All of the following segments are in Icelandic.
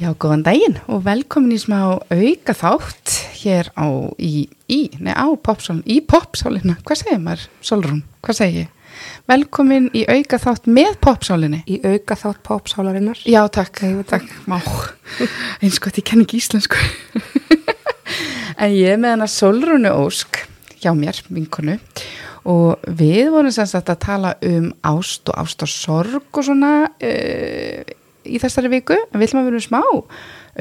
Já, góðan daginn og velkomin í smá auka þátt hér á, í, í, nei á popsálinu, í popsálinu, hvað segir maður, Solrún, hvað segir ég? Velkomin í auka þátt með popsálinni. Í auka þátt popsálarinnar? Já, takk, takk, má, eins og þetta ég kenn ekki íslensku. en ég er með hana Solrúnu Ósk hjá mér, vinkonu, og við vorum sem sagt að tala um ást og ást og sorg og svona... Uh, í þessari viku, en við ætlum að vera smá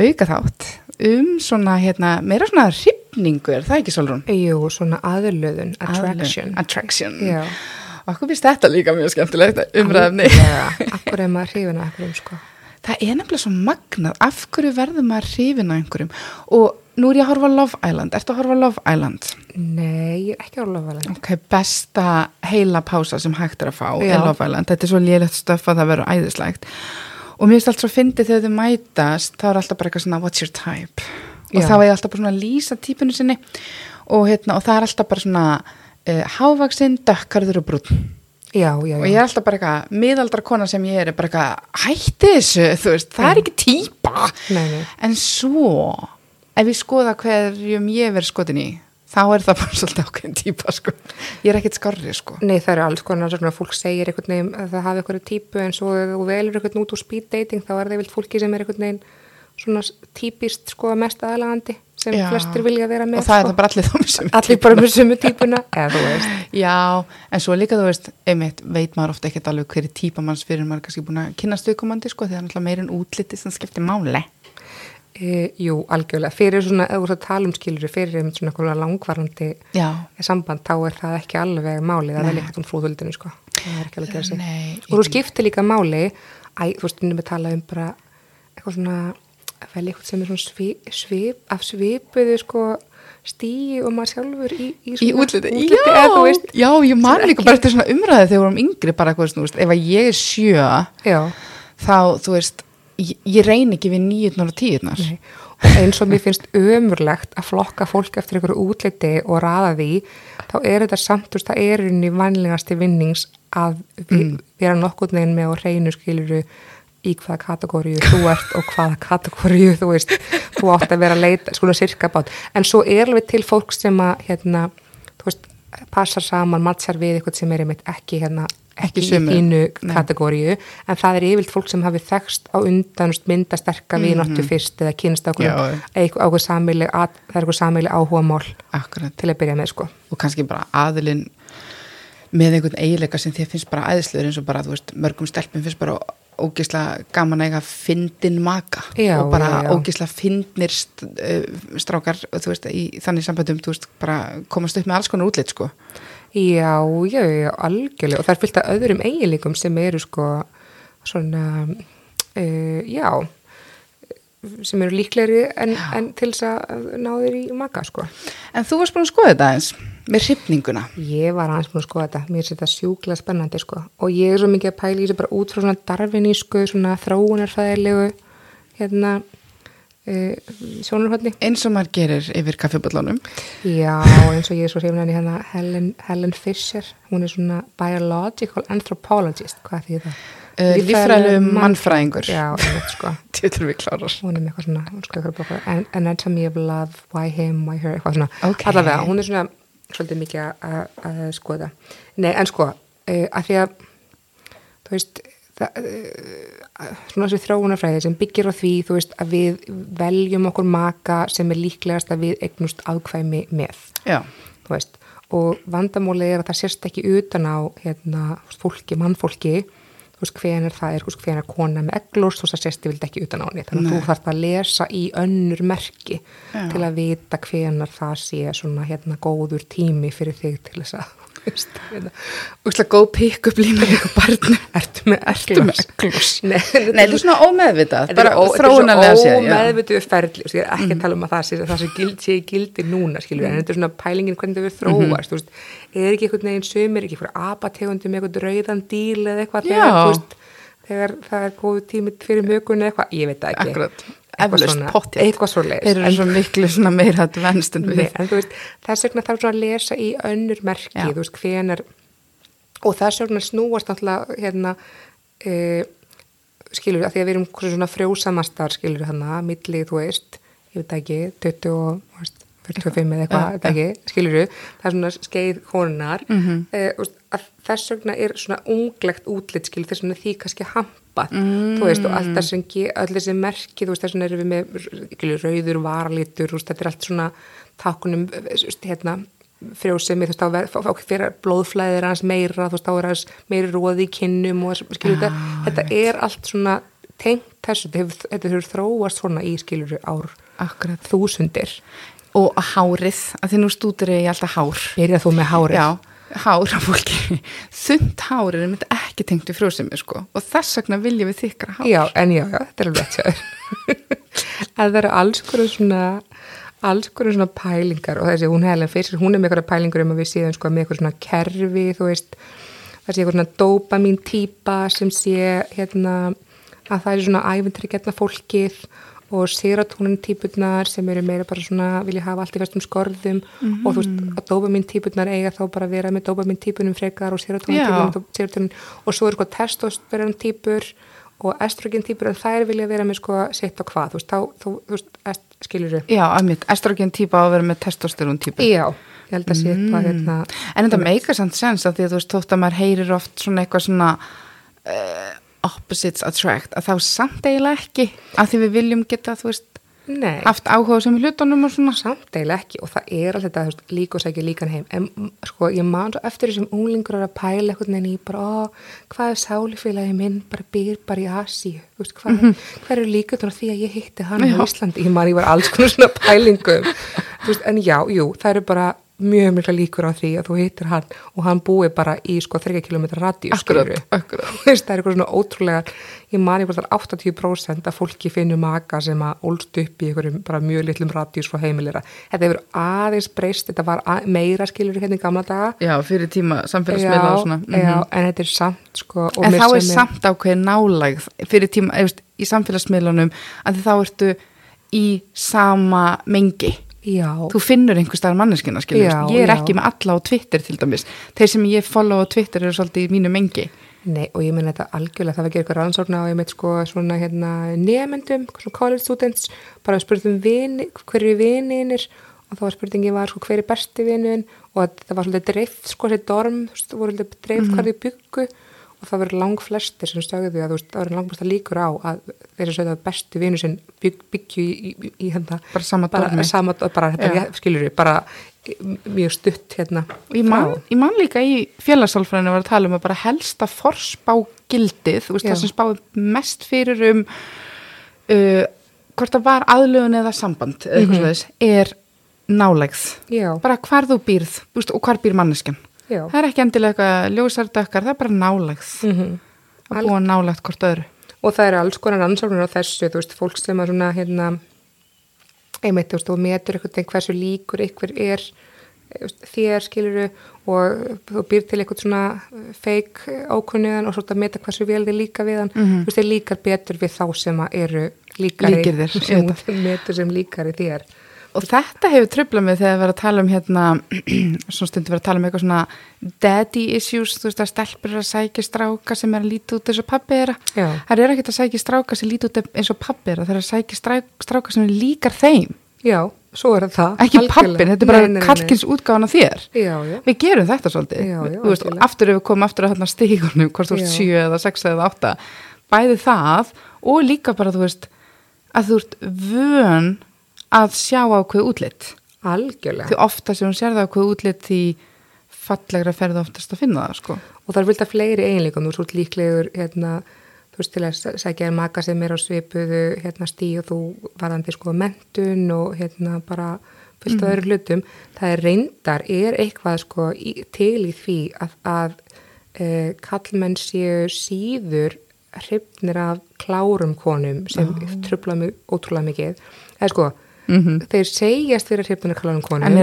auka þátt um svona hérna, meira svona hrifningu er það ekki Solrún? Jú, svona aðlöðun, attraction. Aðlun, Attraction. Já. og okkur finnst þetta líka mjög skemmtilegt umræðumni Akkur er maður hrifin að einhverjum sko? Það er nefnilega svo magnað, af hverju verður maður hrifin að einhverjum? Og nú er ég að horfa Love Island, ertu að horfa Love Island? Nei, ég er ekki á Love Island. Ok, besta heila pása sem hægt er að fá Já. er Love Island, þetta er svo lélægt stöf að það verður æðislægt og mér finnst alltaf að fyndi þegar þau mætast þá er alltaf bara eitthvað svona what's your type? Og já. þá er ég alltaf bara svona að lýsa típunu sinni. Og, hérna, og það er alltaf bara svona uh, hávaksinn, dökkarður og brún já, já, og ég er alltaf bara eitthvað miðaldra kona sem ég er bara eitthvað hætti þessu, þú veist, það er ekki nei. en svo ef ég skoða hverjum ég verð skotin í þá er það bara svolítið ákveðin típa sko. ég er ekkert skarri sko. Nei það eru alls konar svona fólk segir einhvern veginn að það hafi einhverju típu en svo þú velur einhvern út úr speed dating þá er það vilt fólki sem er einhvern veginn svona típist sko mest aðalagandi sem Já. flestir vilja vera með og það sko. er það bara allir þá með sumu allir bara með sumu típuna Já, en svo líka þú veist einmitt veit maður ofta ekkert alveg hverju típa manns fyrir maður kannski búin að kynast aukomandi sko því það er náttúrulega meirinn útliti sem skiptir máli E, jú, algjörlega. Fyrir svona, ef þú ert að tala um skilur, fyrir einmitt svona langvarandi Já. samband, þá er það ekki alveg máli, það er líka um frúðvöldinu, sko. Það er ekki alveg að gera sig. Nei, og þú skiptir líka máli, æ, þú veist, við tala um bara eitthvað svona, vel eitthvað sem er svona svip, svip af svipuðu, sko, stíi og maður sjálfur í, í, í útliti. útliti já, eða, veist, já, ég man líka bara eftir svona umræði þegar við vorum yngri, bara eitthvað, veist, ef að ég er sjö, já. þá, þú veist, ég, ég reyn ekki við nýjurnar og tíurnar. Eins og mér finnst ömurlegt að flokka fólk eftir einhverju útliti og raða því þá er þetta samt úrst, það er unni vanlegasti vinnings að við mm. vera nokkur neginn með og reynu skiluru í hvaða kategóriu þú ert og hvaða kategóriu þú veist, þú átt að vera leita svona sirka bát, en svo er alveg til fólk sem að, hérna, þú veist passar saman, mattsar við eitthvað sem er einmitt ekki hérna ekki í þínu kategóriu en það er yfirlt fólk sem hafi þekst á undan myndasterka mm -hmm. viðnáttu fyrst eða kynst á eitthvað sammeili það er eitthvað sammeili áhuga mál Akkurat. til að byrja með sko og kannski bara aðilinn með einhvern eiginleika sem þið finnst bara aðeinslegur eins og bara veist, mörgum stelpum finnst bara ógísla gaman að eiga fyndin maka já, og bara já, já. ógísla fyndnir uh, strákar veist, í þannig sambandum veist, komast upp með alls konar útlitt sko Já, já, já, algjörlega og það er fylgt af öðrum eiginleikum sem eru sko svona, uh, já, sem eru líklegri en, en til þess að ná þér í maka sko. En þú varst búin að skoða þetta eins með hrifninguna? Ég var aðeins búin að skoða þetta, mér er þetta sjúkla spennandi sko og ég er svo mikið að pæla í þessu bara út frá svona darfinísku, svona þróunarfæðilegu, hérna, Sjónarhóttni eins og maður gerir yfir kaffiballónum já eins og ég er svo hrifin henni hérna Helen, Helen Fisher. Hún er svona biological anthropologist. Hvað því það? Uh, Lífræðilegu mannfræðingur. Já, sko. Títur við klárar hún er með eitthvað svona, hún eitthvað Anatomy of Love, Why Him, Why Her eitthvað svona, okay. allavega, hún er svona svolítið mikið að skoða. Nei, en sko, uh, að því að þú veist eh, svona þessi þróunarfræði sem byggir á því þú veist að við veljum okkur maka sem er líklegast að við eignust aðkvæmi með veist. Og vandamólið er að það sérst ekki utan á hérna, fólki, mannfólki þú veist hvenar það er, hvenar kona með eglurs, þú veist það sérst ég vildi ekki utan á henni. Þannig að þú þarfst að lesa í önnur merki Já. til að vita hvenar það sé svona hérna góður tími fyrir þig til þess að slá góð pick-up lína í eitthvað barnu ertu með eglurs nei, þetta er svona ómeðvitað bara þróunarlega séð ómeðvitað ferli, ég er ekki að mhm. tala um að það sé það sé gildi, núna, skilju en þetta er svona pælingin hvernig verður þróast mm -hmm. er ekki einhvern veginn sömur, ekki fyrir abategundum eitthvað rauðan díl eða eitthvað þegar, þegar það er góð tímið fyrir mögun eða eitthvað, ég veit það ekki eflust pottið eitthvað svo leiðis þeir eru svo miklu svona meira advanced en við. en þú veist, þess vegna þarf svona að lesa í önnur merki, þú veist, hvenar og þess vegna snúast náttúrulega hérna e, skilur að því að við erum svona frjósamastar skilur hana, milli, þú veist ég veit ekki, 20 og 45 eða eitthvað, þetta ekki, skilur það er svona skeið konunar Mhm. eh, þú veist, að þess vegna er svona unglegt útlit skilur þess vegna því kannski hampað. Þú veist og allt þessi, öll þessi merki þú veist þess vegna erum við með skilur, rauður varalitur, þú veist, þetta er allt svona tákunum, hérna frjósemi, þú veist, þá fyrir blóðflæðir hans meira, þú veist, þá er hans meiri róði í kinnum og skilur þetta Ah, þetta er allt svona tengt þessu, þetta hefur, þetta hefur þróast svona í skilur ár Akkurat. þúsundir Og hárið, að því nú stútur ég alltaf hár. byrjað þú með hárið Já, hár af fólki. Þund hár er einmitt ekki tengt í frjósemi, sko. Og þess vegna viljum við þykkara hár. Já, en já, já, þetta er alveg sér. að það eru alls hverju svona alls hverju svona pælingar og þessi hún Helen Fischer, hún er með eitthvað pælingur um að við séum sko með eitthvað svona kerfi þú veist, það sé eitthvað svona dopamin típa sem sé hérna að það er svona ævintri getna fólkið og serotonin típurnar sem eru meira bara svona vilja hafa allt í festum skorðum og þú veist að dopamin típurnar eiga þá bara að vera með dopamin típunum frekar og serotonin típunum serotonin, og svo er sko testosteron típur og estrogen típur en þær vilja vera með sko sitt á hvað. Þú veist, þá, þú, þú veist, est, skilur þú Já, einmitt. Estrogen típa á að vera með testosterón típu. Já, ég held að sé eitthvað hérna En þetta meikar samt sens að því að þú veist, þótt að maður heyrir oft svona eitthvað svona uh, opposites attract, að þá samt eiginlega ekki, að því við viljum geta, þú veist, Nei, haft áhuga sem hlutunum og svona. samt eiginlega ekki og það er alltaf þetta, líka og sækja líkan heim. En mm, sko, ég man svo eftir þessum unglingur að pæla eitthvað en ég bara, ó, hvað er sálifélagi minn bara býr bara í Asíu? Veist, hvað, hver eru líka því að ég hitti hann á Íslandi, ég man ég var alls konar svona pælingum, þú veist, en já, jú það eru bara mjög mikla líkur á því að þú hittir hann og hann búi bara í sko 3 km radíu, akkurat. Þú veist, það er eitthvað svona ótrúlega ég man ég bara þar 80% að fólki finnur maka sem að ólst upp í einhverjum bara mjög litlum radíus frá heimilera þetta hefur aðeins breyst, þetta var að, meira skilur hérna í gamla daga Já, fyrir tíma samfélagsmiðla og svona. Mhm. já, en þetta er samt sko En þá er samt ákveðin nálægð fyrir tíma, eða, í samfélagsmiðlunum, að þá ertu í sama mengi. Já, Þú finnur einhver staðar manneskina, skiljum. Já, Ég er já. ekki með alla á Twitter til dæmis. Þeir sem ég follow á Twitter eru svolítið í mínu mengi. nei, og ég menn þetta algjörlega það var að gera eitthvað rannsókn á ég meit sko svona hérna nefendum, svona college students bara spurðum vini, hver eru vininir og þá var spurningi var sko hver er besti vinuðin og það var svolítið dreift sko þessi dorm, þú veist, voru svolítið dreift mm -hmm. þau byggu og það verður lang flestir sem stögðu að þú veist, það verður langt líkur á að þeir sem sögðu að bestu vinu sem bygg, byggju í, í, í, hérna Bara sama dormi. sama, bara, þetta Já. er, skilur við, bara mjög stutt hérna ég man, man líka í félagssálfræðinu var að tala um að bara helsta forspá gildið, þú veist Já. það sem spáði mest fyrir um uh, hvort það var aðlögun eða samband mm er nálegð. Bara hvar þú býrð og hvar býr manneskjan. Já. Það er ekki endilega eitthvað ljósardökkar, það er bara nálegð. Mhm. Að búa nálegð hvort öðru. og það eru alls konar rannsóknir á þessu þú veist, fólk sem að svona hérna einmitt, þú veist, þú metur eitthvað hversu líkur ykkur er veist, þér skiluru og þú býr til eitthvað svona feik ákunniðan og svona meta hversu vel þið líka við hann, þú veist, þið líkar betur við þá sem að eru líkari Líkir þér, sem sem líkari þér Og þetta hefur tröflað mig þegar við erum að tala um hérna, svona stundu verið að tala um eitthvað svona daddy issues, þú veist að stelpur eru að sækja stráka sem er að líti út eins og pabbi þeirra. Já. Það er ekkert að sækja stráka sem líti út eins og pabbi þeirra, það er að sækja strák, stráka sem er líkar þeim. Já, svo er það Ekki pabbin, þetta er bara kallkins útgáðan af þér. Já, já, Við gerum þetta svolítið. Já, veist, aftur ef við komum aftur að þarna stígunum, hvort þú Já. sjö eða sex eða átta, bæði það og líka bara, þú veist, að þú ert vön að sjá ákveð útlitt. algjörlega því ofta sem hún sér það hvað útlit því fallegra ferði oftast að finna það sko. og það er vilja fleiri eiginleikum, þú ert líklegur hérna, þú veist til að sækja þér maka sem er á svipuðu hérna, stí og þú varðandi sko mentun og hérna bara fullt af öðru hlutum það er reyndar, er eitthvað sko í, til í því að, að e, kallmenn séu síður hrifnir af klárum konum sem oh. trubla mig ótrúlega mikið eða sko Mhm. þeir segjast þeirra klárum konum En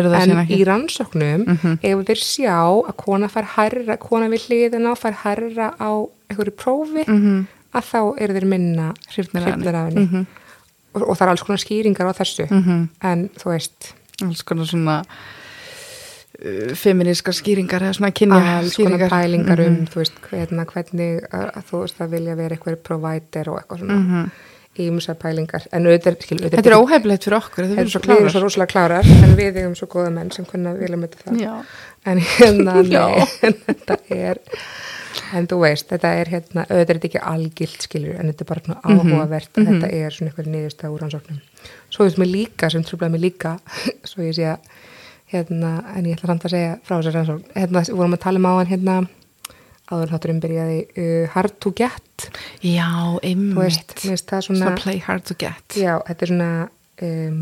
ekki? í rannsóknum ef þeir sjá að kona fær herra, kona við hliðina fær herra á einhverju prófi Mhm. að þá eru þeir minna af henni og, og það er alls konar skýringar á þessu Mhm. en þú veist alls konar svona uh, feministkar skýringar eða svona kynja skýringar pælingar um, Mhm. þú veist, hvernig, hvernig að, að þú veist að vilja vera eitthvað provider og eitthvað svona Mhm. ímsa pælingar, en auðvitað, skil, auðvitað Þetta er óhefilegt fyrir okkur, þetta verður svo við erum svo klárar rosalega klárar, en við eigum svo góða menn sem kunna vilja með það. Já, En hérna, nei, þetta er, en þú veist, þetta er hérna, auðvitað er þetta ekki algilt skilur, en þetta er bara svona áhugavert að þetta er svona eitthvað niðurstað úr rannsóknum. Svo veist mér líka, sem trúblaði mér líka, svo ég sé að, hérna, en ég ætla samt að segja frá þessar hérna, vorum að tala um á hann hérna, áður þátturinn byrjaði, uh, hard to get, Já einmitt. Svona, Svona play hard to get. Já, þetta er svona um,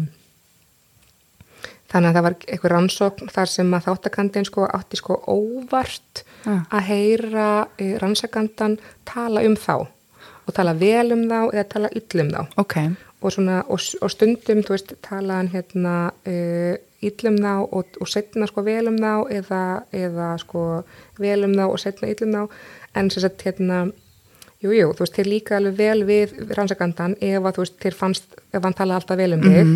þannig að það var eitthvað rannsókn þar sem að þáttakandin sko átti sko óvart Ah. að heyra uh, rannsakandan tala um þá og tala vel um þá eða tala ill um þá. Ok, og, svona, og, og stundum, veist, tala hann hérna uh, ill um þá og, og setna sko vel um þá eða, eða sko vel um þá og setna ill um þá. En sem sagt hérna Jú, jú, þú veist, þér líka alveg vel við rannsakandan ef að þú veist, þér fannst, ef hann tala alltaf vel um þig,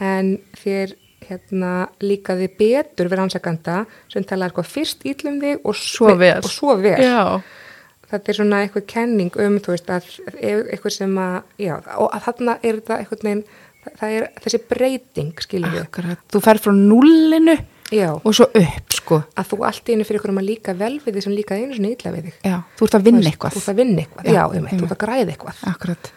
en þér hérna líkaði betur við rannsakanda sem talaði sko fyrst ill um þig og svo vel. Og svo vel. Þetta er svona eitthvað kenning um, þú veist, að eitthvað sem að, já, og að þarna er þetta eitthvað neginn, það er þessi breyting, akkurat Þú fer frá nullinu Já, og svo upp sko að þú allt einu fyrir ykkur um að líka vel við þig sem líkaði einu svona illa við þig. Já, þú ert að vinna Þú eitthvað Þú ert að vinna eitthvað, Já, um, þú einmitt. ert að græða eitthvað. Akkurat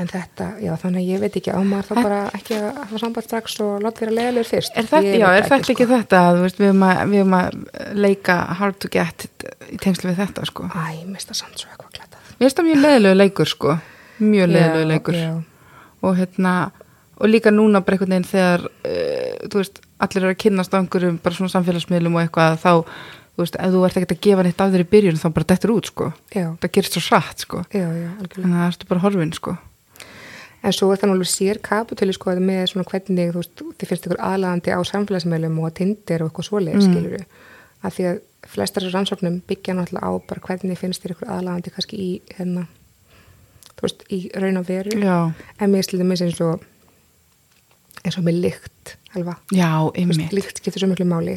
En þetta, já, þannig að ég veit ekki á maður þá bara ekki að hafa samband strax og láta vera leðilegur fyrst. Er þetta, já, er þetta sko. ekki þetta að þú veist, við höfum að, við höfum að leika hard to get í tengslu við þetta sko Æ, mista samt svo eitthvað glatað. Mér finnst það mjög leðilegu leikur sko mjög Já, leðilegu leikur Já, og hérna og líka núna bara einhvern veginn þegar uh, þú veist, allir eru að kynnast á einhverjum bara svona samfélagsmiðlum og eitthvað þá, þú veist, ef þú ert ekkert að gefa neitt af þér í byrjun þá bara dettur út sko. Já, það gerist svo satt sko. Já, já, að það ertu bara horfin sko. En svo er það náttúrulega sér kapitölu sko með svona hvernig þú veist, þið finnst ykkur aðlagandi á samfélagsmeilum og tindir og eitthvað svoleið mm. skilur við. Að því að flestar þessu rannsóknum byggja náttúrulega á bara eins og með lykt, alva. já, einmitt lykt skiptir svo miklu máli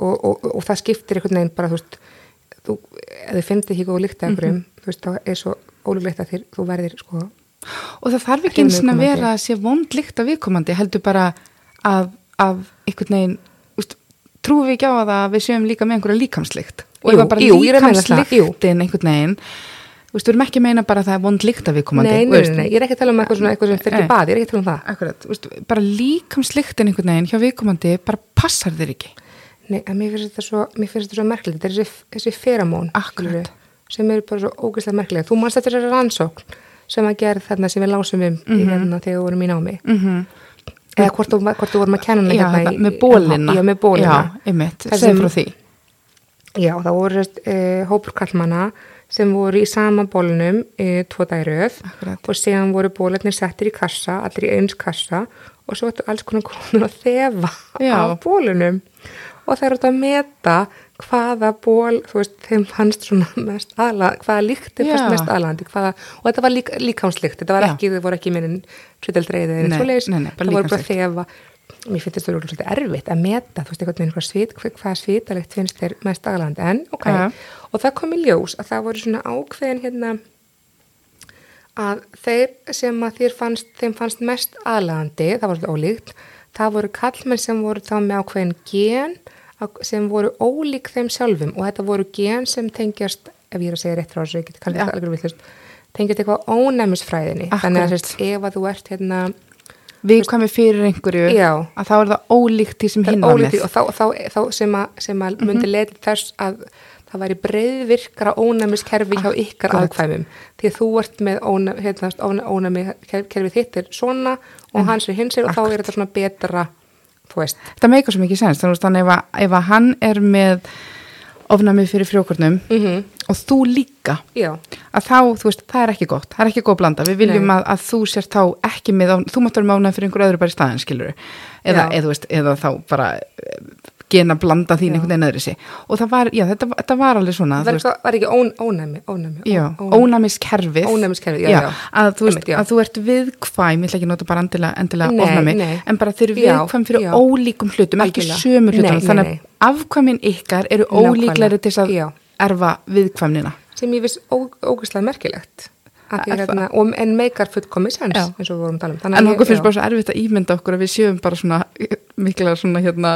og, og, og, það skiptir einhvern veginn bara, þú veist, þú, ef þið finnst ekki góð lykt af einhverjum, Mhm. þú veist, þá er svo ólulegt að þér, þú verðir sko og það þarf ekki eins og að vera að sé vond líkt af viðkomandi heldur bara að, að einhvern veginn trúum við ekki á að við séum líka með einhverja líkamslikt og Jú, ef bara það, jú. líkamsliktin einhvern veginn Úst, við erum ekki að meina bara að það er vond líkt af viðkomandi. Nei, þú nei, veist. nei, nei, ég er ekki að tala um eitthvað svona eitthvað sem fyrir ekki bað, ég er ekki að tala um það. Akkurat, úst, bara líkamsliktin einhvern veginn hjá viðkomandi bara passar þér ekki. Nei, að mér finnst þetta svo, mér finnst þetta svo merkilegt. Þetta er þessi, þessi feramón Akkurat. sem eru bara svo ógeðslega merkilegt þú manst þetta er rannsókn sem að gera þarna sem við lásum um í hérna þegar við vorum í námi. Mm -hmm. eða hvort þú, hvort þú vorum að kenna Já, hérna með bólina Já, með bólina Já, einmitt, sem- Já, það voru uh, hópur kallmanna sem voru í sama bólunum uh, tvo Akkurat. og síðan voru bólarnir settir í kassa, allir í eins kassa og svo ættu alls konar konur að þefa Já. af bólunum og það eru þetta að meta hvaða ból, þú veist, þeim fannst svona mest aðla, hvaða líkt er fannst mest aðlandi, hvaða, og þetta var líka, líkámslikt, þetta var Já. ekki, þau voru ekki minnin svitaldreið eða nei, bara það voru bara þefa mér finnst þetta svolítið erfitt að meta þú veist, einhvern veginn hvað svit, hvað, hvað svitalegt finnst þér mest aðlandi, en ok Ja. og það kom í ljós að það voru svona ákveðin hérna að þeir sem að þér fannst þeim fannst mest aðlandi, það var svolítið ólíkt það voru kallmenn sem voru þá með ákveðin gen sem voru ólík þeim sjálfum og þetta voru gen sem tengjast, ef ég er að segja rétt frá þessu, ég get kannski Ja. alveg villust tengjast eitthvað ónæmisfræðinni þannig að Akkurat. sérst, ef að þú ert hérna Viðkvæmi fyrir einhverju Já. að þá er það ólíkt því sem hinn var með. og þá, þá, þá sem, að, sem að Mhm. myndi leita þess að það væri breiðvirkara ónæmiskerfi hjá ykkar aðkvæmum. Því að þú ert með hérna, ónæ, ónæmi kerfi þitt er svona og hans er hins er og þá er þetta svona betra þú veist, Það meikar svo mikið sens, þannig að ef, að- hann er með ofnamið fyrir frjókurnum mm og þú líka já, að þá, þú veist, það er ekki gott, það er ekki góð blanda, við viljum að, að þú sér þá ekki með, ofn- þú máttur ofnæmi fyrir einhver öðru bara í staðin, skilur eða, Já. þú veist, eða þá bara eh, gena blanda þín Já. einhvern veginn öðru sig og það var, já, þetta, þetta var alveg svona var, veist, eitthvað, var ekki ón, ónæmi, ónæmi já, ónæmiskerfið Ónæmiskerfið, já, já. að, þú veist, já. að þú ert viðkvæm, ég ætla ekki að nota bara endilega, endilega nei. en bara þeir eru Já, viðkvæm fyrir já. ólíkum hlutum, ekki Algjörlega. sömu hlutum þannig að afkvæmin ykkar eru ólíklegri til þess að Já. erfa viðkvæmnina sem ég viss ó- ógeðslega merkilegt. Er hérna, og, en meikar fullkomis Já. eins og við vorum að tala um. Þannig en okkur finnst bara svo erfitt að ímynda okkur að við séum bara svona mikla svona hérna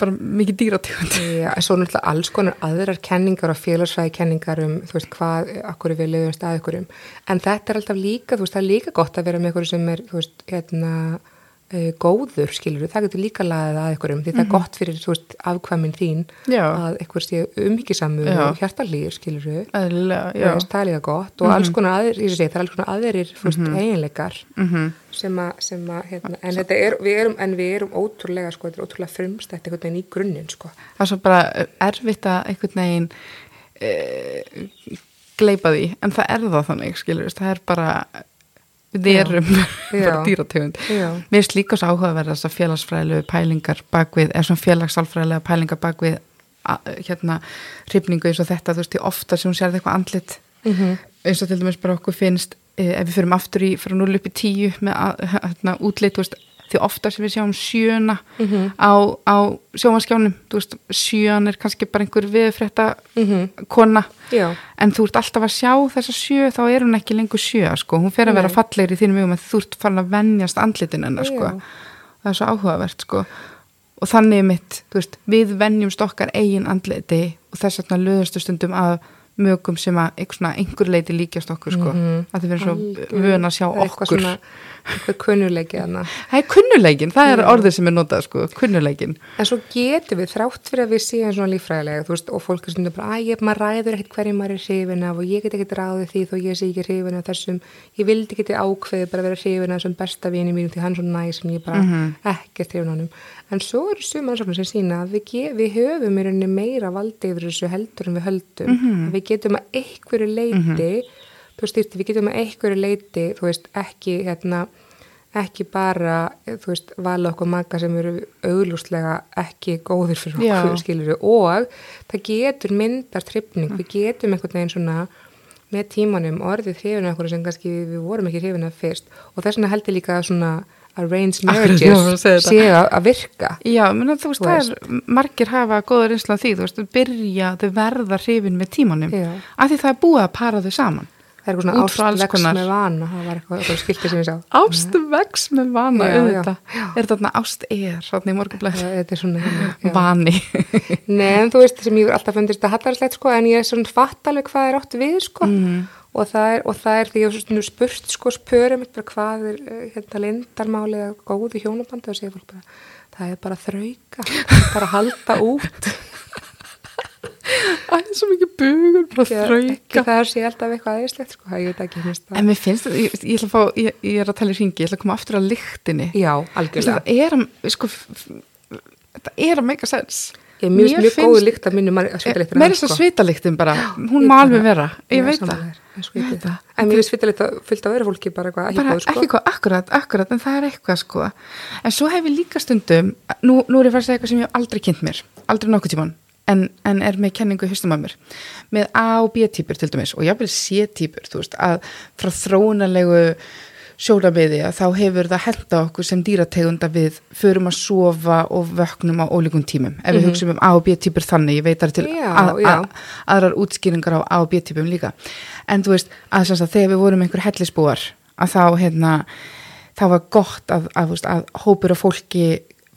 bara mikið dýratífandi Já, en svo náttúrulega alls konar aðrar kenningar og félagsfræði kenningar um, þú veist, hvað, akkur við liðum stað ykkur um. En þetta er alltaf líka, þú veist, það er líka gott að vera með ykkur sem er, þú veist, hérna, uh, góður, skilur það getur líka laðið að ykkur um, því það er gott fyrir, veist, afkvæmin þín Já. að ykkur sé umhyggisamur Já. og hjartalýr, skilur veist, það er líka gott og alls konar aðrir, ég sé, það er alls konar þú veist, eiginleikar Mhm. sem að, sem að, hérna, en þetta er, við erum, en við erum ótrúlega, sko, þetta er ótrúlega frumstætt einhvern veginn í grunninn, sko. það er svo bara erfitt að einhvern veginn e, gleipa því en það er það þannig, skilur það er bara við erum bara dýrategund. Mér er líka svo áhugaverð þess að félagsfræðilegu pælingar bakvið, eða svona félagsálfræðilega pælingar bakvið hérna hrifningu eins og þetta, þú veist, því ofta sem hún sérði eitthvað andlit. Mhm. eins og til dæmis bara okkur finnst e, ef við fyrum aftur í, frá 0 upp í 10 með að, hérna, útlit, þú veist því ofta sem við sjáum sjöna Mhm. á, á sjómanskjánum þú veist, sjön er kannski bara einhver viðfrétta Mhm. kona Já. en þú ert alltaf að sjá þessa sjö þá er hún ekki lengur sjö, sko hún fer að vera Nei. fallegri í þínum hugum að þú ert farin að venjast andlitin hennar, sko það er svo áhugavert, sko og þannig er mitt, veist, við venjumst okkar eigin andliti og þess vegna löðastu stundum að mögum sem að einhver, leiti líkjast okkur, sko Mhm. að þið verður svo Algjörlega. vön að sjá okkur eitthvað kunnuleiki það er kunnuleikin, það er orðið sem er notað, sko kunnuleikin, En svo getum við þrátt fyrir að við séum svona líffræðilega, þú veist, og fólk er stundum bara, að ég, maður ræður ekkert hverju maður er hrifin af og ég get ekkert ráðið því þó ég sé ekki hrifin af þessum, ég vildi ekki ákveði bara vera hrifin af þessum besta vini mínu því hann er svo næ sem ég bara Mhm. ekkert hrifin af honum. En svo eru suma ansóknir sem sína að við, við höfum meira valdi yfir þessu heldur en við höldum. Mhm. Að Við þú veist, við getum að einhverju leiti, þú veist, ekki hérna, ekki bara, þú veist, vala okkur maka sem eru auglúslega ekki góðir fyrir Já. okkur, skilur við, og það getur myndar trippning, við getum einhvern veginn svona með tímanum orðið hrifin af okkur sem kannski við vorum ekki hrifin af fyrst og þess vegna heldur líka svona arranged marriages séu að, virka. Já, menn að þú veist, það er, margir hafa góða reynsla af því, þú veist, byrja, þau verða hrifin með tímanum, Já. af því það er búið að para þau saman. Það er eitthvað svona Út frá alls ást vex konar. með vana, það var eitthvað, eitthvað skilti sem ég sá. Ást vex með vana, Já, auðvitað. já, Er þarna ást er, þarna í morgunblæð, Þetta er svona, hérna, já. vani. Nei, en þú veist sem ég alltaf fundist að hallarslegt sko, en ég er svona fatt alveg hvað er átt við sko Mhm. og, það er, og það er því ég hef svona spurt sko spörum hvað er eh, hérna lindarmáli eða góði hjónabandi og segja fólk bara það er bara þrauka, bara halda út Það er svo mikið bugur, bara þrauka. það er sé alltaf eitthvað aðeinslegt sko, það En það. mér finnst þetta, ég, ég að ég, ég er að tala í ringi, ég ætla að koma aftur að lyktinni. Já, algjörlega. er að, sko, þetta er að make a sense. Ég mjög, Mér mjög finnst- góðu lykt að minni svitaliktina. Meira þess að svitalyktin bara, hún má alveg vera, ég veit það. En, það. mér finnst svitalikta fyllt á öðru fólki bara eitthvað ekki sko. ekki hvað, akkurat, akkurat en það er eitthvað sko en svo hef ég líka stundum nú, er ég farið að segja eitthvað sem ég aldrei kynnt mér aldrei nokkuð tíman en, en er með kenningu í haustum að mér. Með A og B-típur til dæmis og jáfnvel C-típur þú veist að frá þróunalegu sjórabiði að þá hefur það henda okkur sem dýrategunda við förum að sofa og vöknum á ólíkum tímum. Ef við hugsaum um A og B-típur þannig ég veit það til Já, að, já. að, aðrar útskýringar á A og B-típum líka. En þú veist að, sagt, þegar við vorum einhver hellisbúar að þá hérna þá var gott að, að, veist, að hópur af fólki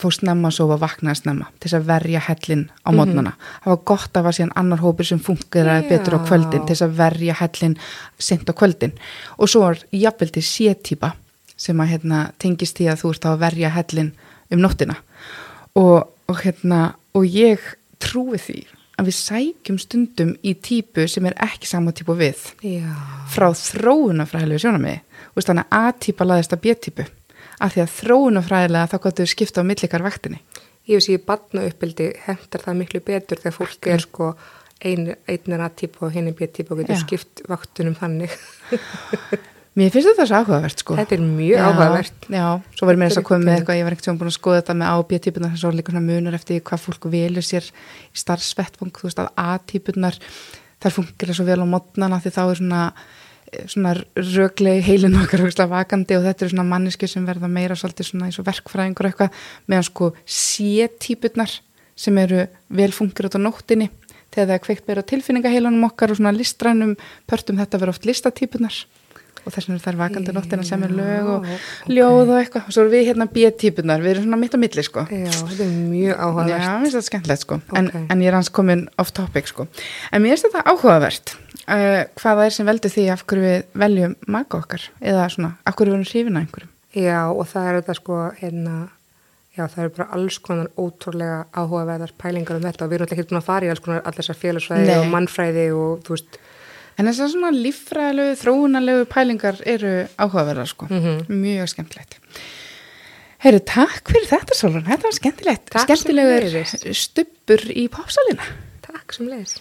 fór snemma að sofa og vaknaði snemma til þess að verja hellin á mótnana það var gott að var síðan annar hópur sem funkeraði Já. betur á kvöldin til þess að verja hellin sent á kvöldin. Og svo er jafnveldi sé-típa sem að hérna, tengist því að þú ert að verja hellin um nóttina. Og, og hérna og ég trúi því að við sækjum stundum í típu sem er ekki sama típu við Já. frá þróunafræðilegu sjónamiði Þú veist, þannig að A-típa laðist að B-típu af því að þróunafræðilega þá gott þau skipta á millikar vaktinni ég hef séð batna uppbildi hendur það miklu betur þegar fólk er sko ein, einn er A-típ og hinn er B-típ og getur Já. skipt vaktunum þannig Mér finnst þetta svo áhugavert sko. Þetta er mjög Já, áhugavert. Já, svo var ég með þess að koma með eitthvað, ég var ekkert sem búin að skoða þetta með A og B-típunar, þess að líka svona munur eftir hvað fólk velur sér í starfsvettfung, þú veist að A-típunar, þær fungir svo vel á modnana því þá er svona, svona röglegi heilin okkar vakandi og þetta eru svona manneski sem verða meira svolítið svona eins og verkfræðingur eitthvað, meðan sko C-típunar sem eru vel fungir út á nóttinni, þegar það er kveikt meira á tilfinningaheilunum okkar og svona listrænum pörtum þetta vera oft listatípunar og þess vegna eru þær vakandi nóttina sem er lög og Já, ljóð og eitthvað. Og svo erum við hérna B-típunar, við erum svona mitt á milli sko. Já, þetta er mjög Já, áhugavert. mér finnst þetta skemmtilegt sko. En, Ok. en ég er hans komin off topic sko. En mér finnst þetta áhugavert uh, hvað það er sem veldur því af hverju við veljum maka okkar? Eða svona, af hverju við erum hrifin að einhverjum? Já, og það er þetta sko, hérna, já, það eru bara alls konar ótrúlega áhugaverðar pælingar um þetta. Og við erum alltaf ekki búin að fara í alls konar allir þessar félagsfræði og mannfræði og þú veist, en þessar svona líffræðilegu, þróunarlegu pælingar eru áhugaverðar sko. Mhm. mjög skemmtilegt. Heyru, takk fyrir þetta Solon, þetta var skemmtilegt. Takk skemmtilegur stubbur í popsalina. Takk sem leiðis.